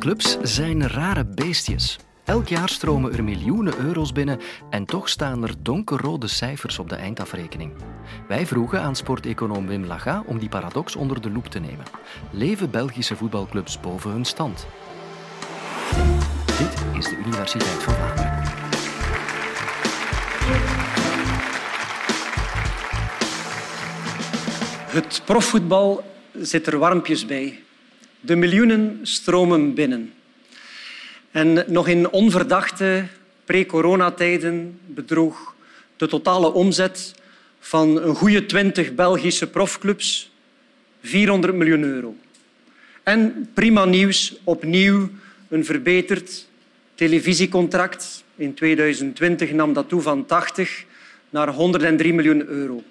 Voetbalclubs zijn rare beestjes. Elk jaar stromen er miljoenen euro's binnen en toch staan er donkerrode cijfers op de eindafrekening. Wij vroegen aan sporteconoom Wim Laga om die paradox onder de loep te nemen. Leven Belgische voetbalclubs boven hun stand? Dit is de Universiteit van Vlaanderen. Het profvoetbal zit er warmpjes bij. De miljoenen stromen binnen. En nog in onverdachte pre-coronatijden bedroeg de totale omzet van een goede twintig Belgische profclubs 400 miljoen euro. En prima nieuws, opnieuw een verbeterd televisiecontract. In 2020 nam dat toe van 80 naar 103 miljoen euro.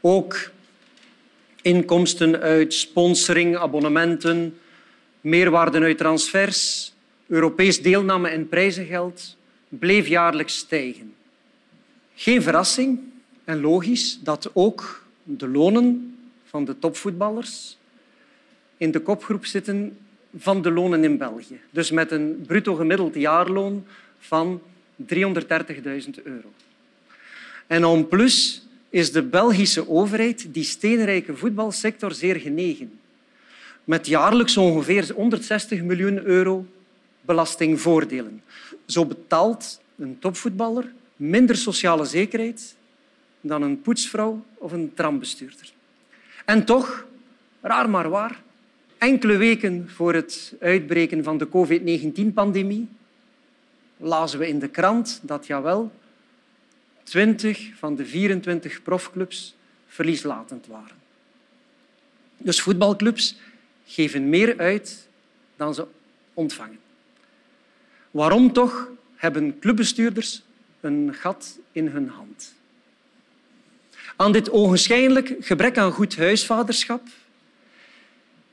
Ook inkomsten uit sponsoring, abonnementen, meerwaarden uit transfers, Europees deelname en prijzengeld bleef jaarlijks stijgen. Geen verrassing en logisch dat ook de lonen van de topvoetballers in de kopgroep zitten van de lonen in België. Dus met een bruto gemiddeld jaarloon van 330.000 euro. En en plus is de Belgische overheid die steenrijke voetbalsector zeer genegen. Met jaarlijks ongeveer 160 miljoen euro belastingvoordelen. Zo betaalt een topvoetballer minder sociale zekerheid dan een poetsvrouw of een trambestuurder. En toch, raar maar waar, enkele weken voor het uitbreken van de COVID-19-pandemie lazen we in de krant dat jawel 20 van de 24 profclubs verlieslatend waren. Dus voetbalclubs geven meer uit dan ze ontvangen. Waarom toch hebben clubbestuurders een gat in hun hand? Aan dit ogenschijnlijk gebrek aan goed huisvaderschap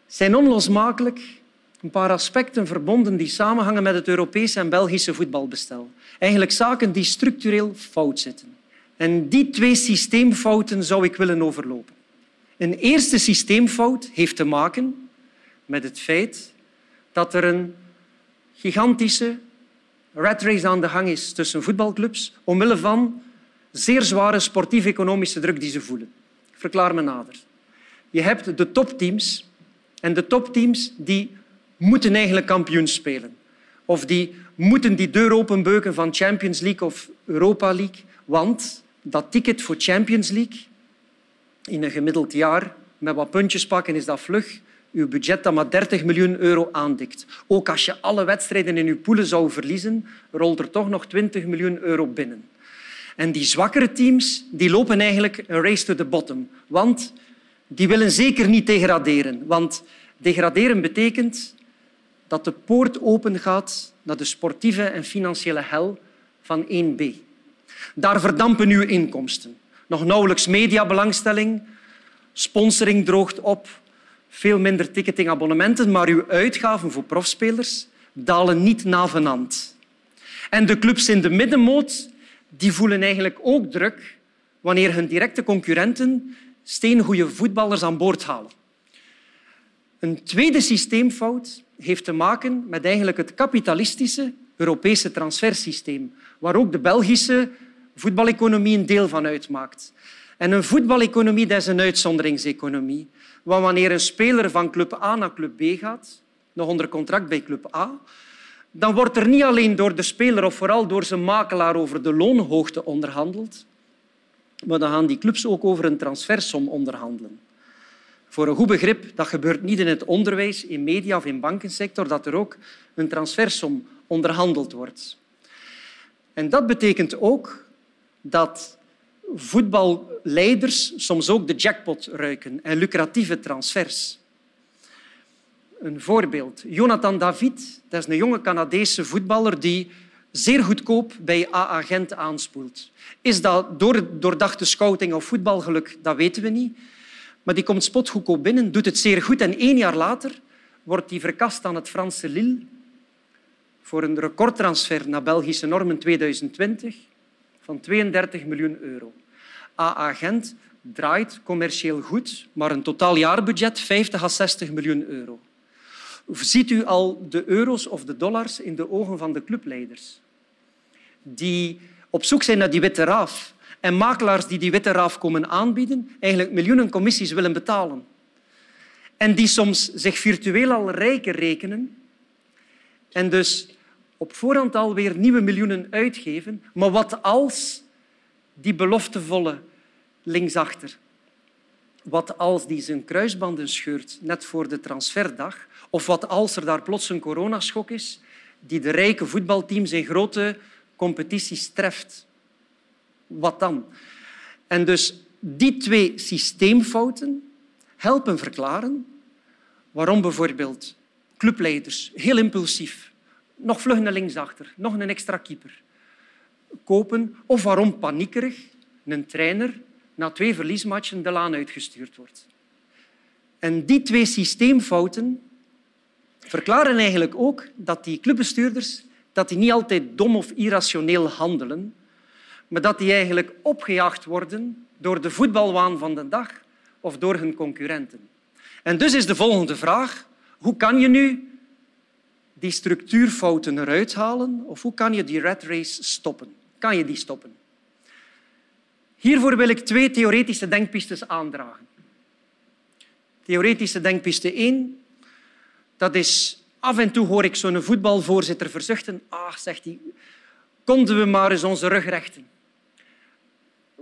zijn onlosmakelijk een paar aspecten verbonden die samenhangen met het Europese en Belgische voetbalbestel. Eigenlijk zaken die structureel fout zitten. En die twee systeemfouten zou ik willen overlopen. Een eerste systeemfout heeft te maken met het feit dat er een gigantische rat race aan de gang is tussen voetbalclubs omwille van zeer zware sportief-economische druk die ze voelen. Ik verklaar me nader. Je hebt de topteams en de topteams die moeten eigenlijk kampioen spelen. Of die moeten die deur openbeuken van Champions League of Europa League. Want dat ticket voor Champions League in een gemiddeld jaar met wat puntjes pakken is dat vlug uw budget dat maar 30 miljoen euro aandikt. Ook als je alle wedstrijden in uw poelen zou verliezen, rolt er toch nog 20 miljoen euro binnen. En die zwakkere teams die lopen eigenlijk een race to the bottom. Want die willen zeker niet degraderen. Want degraderen betekent dat de poort opengaat naar de sportieve en financiële hel van 1B. Daar verdampen uw inkomsten. Nog nauwelijks mediabelangstelling, sponsoring droogt op, veel minder ticketingabonnementen, maar uw uitgaven voor profspelers dalen niet navenant. En de clubs in de middenmoot die voelen eigenlijk ook druk wanneer hun directe concurrenten steengoede voetballers aan boord halen. Een tweede systeemfout heeft te maken met eigenlijk het kapitalistische Europese transfersysteem, waar ook de Belgische voetbaleconomie een deel van uitmaakt. En een voetbaleconomie dat is een uitzonderingseconomie. Want wanneer een speler van club A naar club B gaat, nog onder contract bij club A, dan wordt er niet alleen door de speler of vooral door zijn makelaar over de loonhoogte onderhandeld, maar dan gaan die clubs ook over een transfersom onderhandelen. Voor een goed begrip, dat gebeurt niet in het onderwijs, in media of in bankensector, dat er ook een transfersom onderhandeld wordt. En dat betekent ook dat voetballeiders soms ook de jackpot ruiken en lucratieve transfers. Een voorbeeld. Jonathan David, dat is een jonge Canadese voetballer die zeer goedkoop bij AA Gent aanspoelt. Is dat door doordachte scouting of voetbalgeluk? Dat weten we niet. Maar die komt spotgoedkoop binnen, doet het zeer goed en één jaar later wordt hij verkast aan het Franse Lille voor een recordtransfer naar Belgische normen 2020 van 32 miljoen euro. AA Gent draait commercieel goed, maar een totaal jaarbudget 50 à 60 miljoen euro. Ziet u al de euro's of de dollars in de ogen van de clubleiders? Die op zoek zijn naar die witte raaf. En makelaars die die witte raaf komen aanbieden, eigenlijk miljoenen commissies willen betalen. En die soms zich virtueel al rijker rekenen en dus op voorhand alweer nieuwe miljoenen uitgeven. Maar wat als die beloftevolle linksachter, wat als die zijn kruisbanden scheurt net voor de transferdag, of wat als er daar plots een coronaschok is die de rijke voetbalteams in grote competities treft. Wat dan? En dus die twee systeemfouten helpen verklaren waarom bijvoorbeeld clubleiders heel impulsief nog vlug naar linksachter, nog een extra keeper kopen, of waarom paniekerig een trainer na twee verliesmatchen de laan uitgestuurd wordt. En die twee systeemfouten verklaren eigenlijk ook dat die clubbestuurders dat die niet altijd dom of irrationeel handelen, maar dat die eigenlijk opgejaagd worden door de voetbalwaan van de dag of door hun concurrenten. En dus is de volgende vraag, hoe kan je nu die structuurfouten eruit halen of hoe kan je die rat race stoppen? Kan je die stoppen? Hiervoor wil ik twee theoretische denkpistes aandragen. Theoretische denkpiste 1, dat is af en toe hoor ik zo'n voetbalvoorzitter verzuchten. Ah, zegt hij, konden we maar eens onze rug rechten.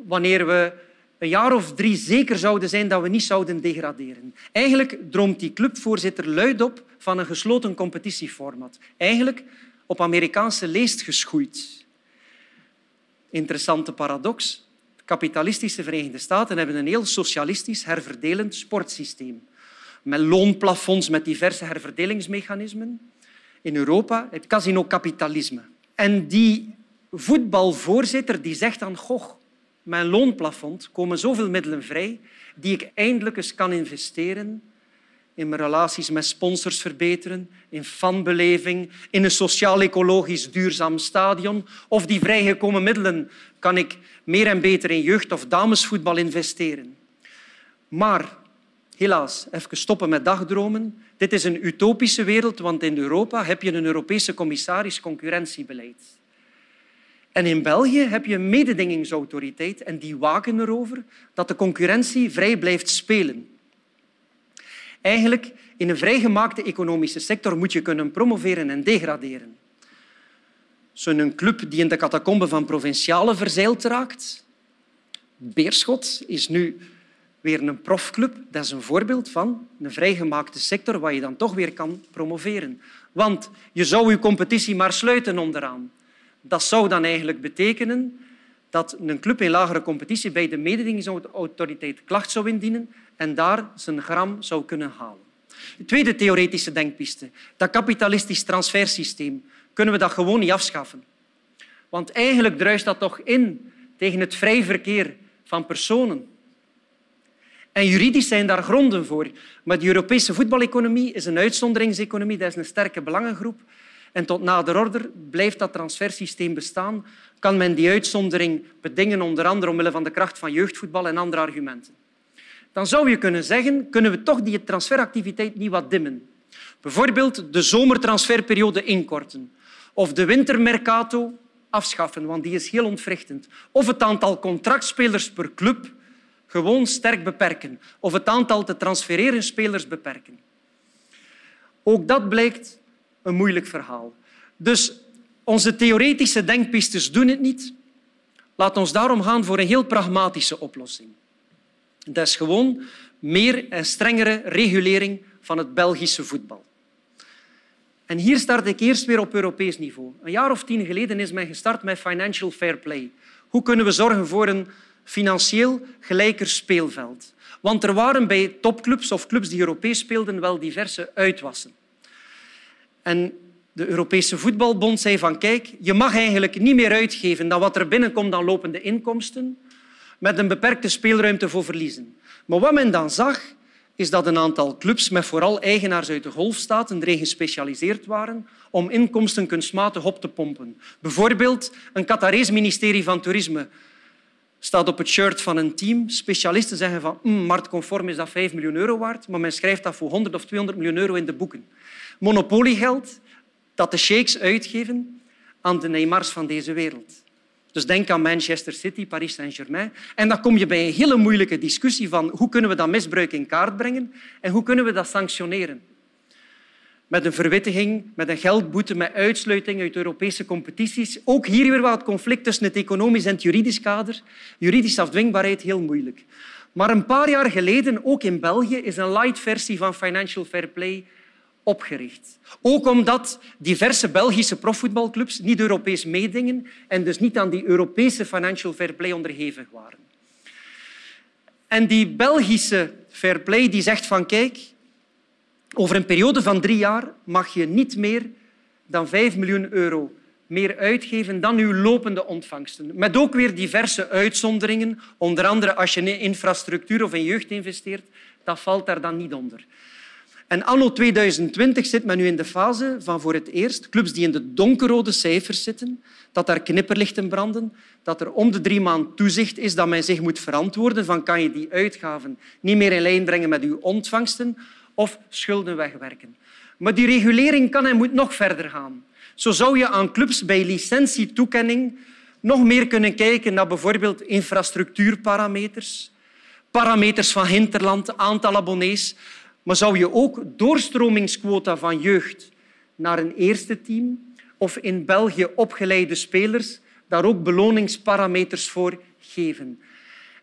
Wanneer we een jaar of drie zeker zouden zijn dat we niet zouden degraderen. Eigenlijk droomt die clubvoorzitter luid op van een gesloten competitieformat. Eigenlijk op Amerikaanse leest geschoeid. Interessante paradox. De kapitalistische Verenigde Staten hebben een heel socialistisch herverdelend sportsysteem. Met loonplafonds, met diverse herverdelingsmechanismen. In Europa het casinokapitalisme. En die voetbalvoorzitter die zegt dan, goh, mijn loonplafond komen zoveel middelen vrij die ik eindelijk eens kan investeren in mijn relaties met sponsors verbeteren, in fanbeleving, in een sociaal-ecologisch duurzaam stadion. Of die vrijgekomen middelen kan ik meer en beter in jeugd- of damesvoetbal investeren. Maar helaas, even stoppen met dagdromen. Dit is een utopische wereld, want in Europa heb je een Europese commissaris concurrentiebeleid. En in België heb je een mededingingsautoriteit en die waken erover dat de concurrentie vrij blijft spelen. Eigenlijk, in een vrijgemaakte economische sector moet je kunnen promoveren en degraderen. Zo'n club die in de catacombe van provinciale verzeild raakt, Beerschot, is nu weer een profclub. Dat is een voorbeeld van een vrijgemaakte sector waar je dan toch weer kan promoveren. Want je zou je competitie maar sluiten onderaan. Dat zou dan eigenlijk betekenen dat een club in lagere competitie bij de mededingingsautoriteit klacht zou indienen en daar zijn gram zou kunnen halen. De tweede theoretische denkpiste, dat kapitalistisch transfersysteem, kunnen we dat gewoon niet afschaffen. Want eigenlijk druist dat toch in tegen het vrij verkeer van personen. En juridisch zijn daar gronden voor. Maar de Europese voetbaleconomie is een uitzonderingseconomie, dat is een sterke belangengroep. En tot nader order blijft dat transfersysteem bestaan. Kan men die uitzondering bedingen, onder andere omwille van de kracht van jeugdvoetbal en andere argumenten. Dan zou je kunnen zeggen, kunnen we toch die transferactiviteit niet wat dimmen. Bijvoorbeeld de zomertransferperiode inkorten of de wintermercato afschaffen, want die is heel ontwrichtend. Of het aantal contractspelers per club gewoon sterk beperken. Of het aantal te transfereren spelers beperken. Ook dat blijkt een moeilijk verhaal. Dus onze theoretische denkpistes doen het niet. Laat ons daarom gaan voor een heel pragmatische oplossing. Dat is gewoon meer en strengere regulering van het Belgische voetbal. En hier start ik eerst weer op Europees niveau. Een jaar of tien geleden is men gestart met financial fair play. Hoe kunnen we zorgen voor een financieel gelijker speelveld? Want er waren bij topclubs of clubs die Europees speelden wel diverse uitwassen. En de Europese Voetbalbond zei van kijk, je mag eigenlijk niet meer uitgeven dan wat er binnenkomt aan lopende inkomsten, met een beperkte speelruimte voor verliezen. Maar wat men dan zag, is dat een aantal clubs met vooral eigenaars uit de golfstaten erin gespecialiseerd waren om inkomsten kunstmatig op te pompen. Bijvoorbeeld een Qatarees ministerie van Toerisme staat op het shirt van een team. Specialisten zeggen van mm, marktconform is dat 5 miljoen euro waard, maar men schrijft dat voor 100 of 200 miljoen euro in de boeken. Monopoliegeld dat de sheiks uitgeven aan de Neymars van deze wereld. Dus denk aan Manchester City, Paris Saint-Germain. En dan kom je bij een hele moeilijke discussie van hoe kunnen we dat misbruik in kaart brengen en hoe kunnen we dat sanctioneren. Met een verwittiging, met een geldboete, met uitsluiting uit Europese competities. Ook hier weer wat conflict tussen het economisch en het juridisch kader. Juridische afdwingbaarheid heel moeilijk. Maar een paar jaar geleden, ook in België, is een light versie van Financial Fair Play opgericht. Ook omdat diverse Belgische profvoetbalclubs niet Europees meedingen en dus niet aan die Europese financial fair play onderhevig waren. En die Belgische fair play die zegt van kijk, over een periode van drie jaar mag je niet meer dan 5 miljoen euro meer uitgeven dan uw lopende ontvangsten. Met ook weer diverse uitzonderingen. Onder andere als je in infrastructuur of in jeugd investeert, dat valt daar dan niet onder. En anno 2020 zit men nu in de fase van voor het eerst clubs die in de donkerrode cijfers zitten, dat daar knipperlichten branden, dat er om de drie maanden toezicht is dat men zich moet verantwoorden van kan je die uitgaven niet meer in lijn brengen met uw ontvangsten of schulden wegwerken. Maar die regulering kan en moet nog verder gaan. Zo zou je aan clubs bij licentietoekenning nog meer kunnen kijken naar bijvoorbeeld infrastructuurparameters, parameters van hinterland, aantal abonnees, maar zou je ook doorstromingsquota van jeugd naar een eerste team of in België opgeleide spelers daar ook beloningsparameters voor geven?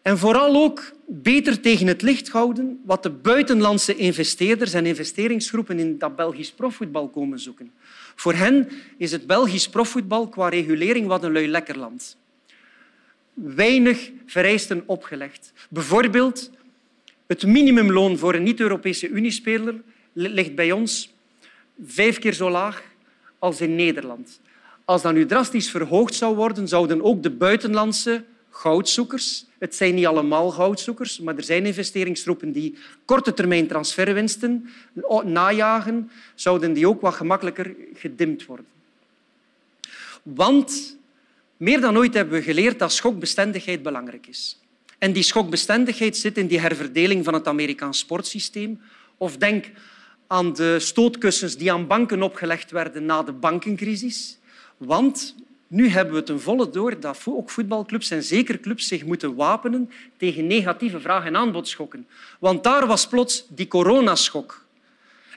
En vooral ook beter tegen het licht houden wat de buitenlandse investeerders en investeringsgroepen in dat Belgisch profvoetbal komen zoeken. Voor hen is het Belgisch profvoetbal qua regulering wat een lui lekker land. Weinig vereisten opgelegd. Bijvoorbeeld het minimumloon voor een niet-Europese Uniespeler ligt bij ons vijf keer zo laag als in Nederland. Als dat nu drastisch verhoogd zou worden, zouden ook de buitenlandse goudzoekers, het zijn niet allemaal goudzoekers, maar er zijn investeringsgroepen die korte termijn transferwinsten najagen, zouden die ook wat gemakkelijker gedimd worden. Want meer dan ooit hebben we geleerd dat schokbestendigheid belangrijk is. En die schokbestendigheid zit in die herverdeling van het Amerikaans sportsysteem. Of denk aan de stootkussens die aan banken opgelegd werden na de bankencrisis. Want nu hebben we ten volle door dat ook voetbalclubs en zeker clubs zich moeten wapenen tegen negatieve vraag- en aanbodschokken. Want daar was plots die coronaschok.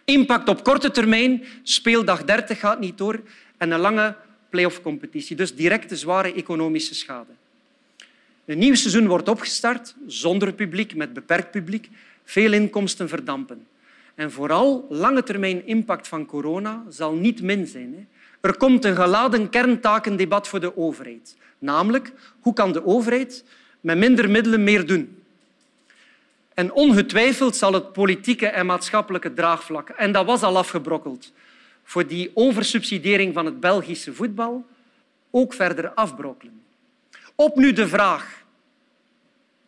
Impact op korte termijn, speeldag 30 gaat niet door en een lange play-off-competitie. Dus directe zware economische schade. Een nieuw seizoen wordt opgestart zonder publiek, met beperkt publiek. Veel inkomsten verdampen. En vooral lange termijn impact van corona zal niet min zijn. Er komt een geladen kerntakendebat voor de overheid. Namelijk, hoe kan de overheid met minder middelen meer doen? En ongetwijfeld zal het politieke en maatschappelijke draagvlak, en dat was al afgebrokkeld, voor die oversubsidiëring van het Belgische voetbal, ook verder afbrokkelen. Op nu de vraag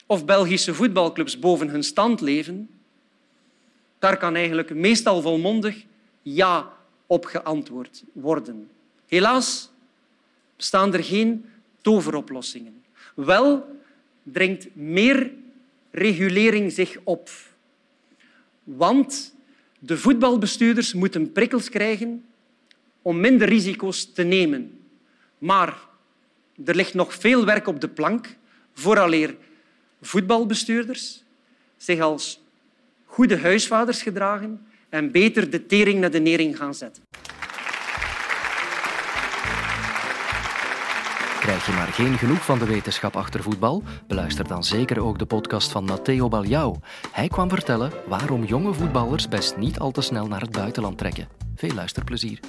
of Belgische voetbalclubs boven hun stand leven, daar kan eigenlijk meestal volmondig ja op geantwoord worden. Helaas bestaan er geen toveroplossingen. Wel dringt meer regulering zich op. Want de voetbalbestuurders moeten prikkels krijgen om minder risico's te nemen. Maar er ligt nog veel werk op de plank vooraleer voetbalbestuurders zich als goede huisvaders gedragen en beter de tering naar de nering gaan zetten. Krijg je maar geen genoeg van de wetenschap achter voetbal? Beluister dan zeker ook de podcast van Matteo Baljau. Hij kwam vertellen waarom jonge voetballers best niet al te snel naar het buitenland trekken. Veel luisterplezier.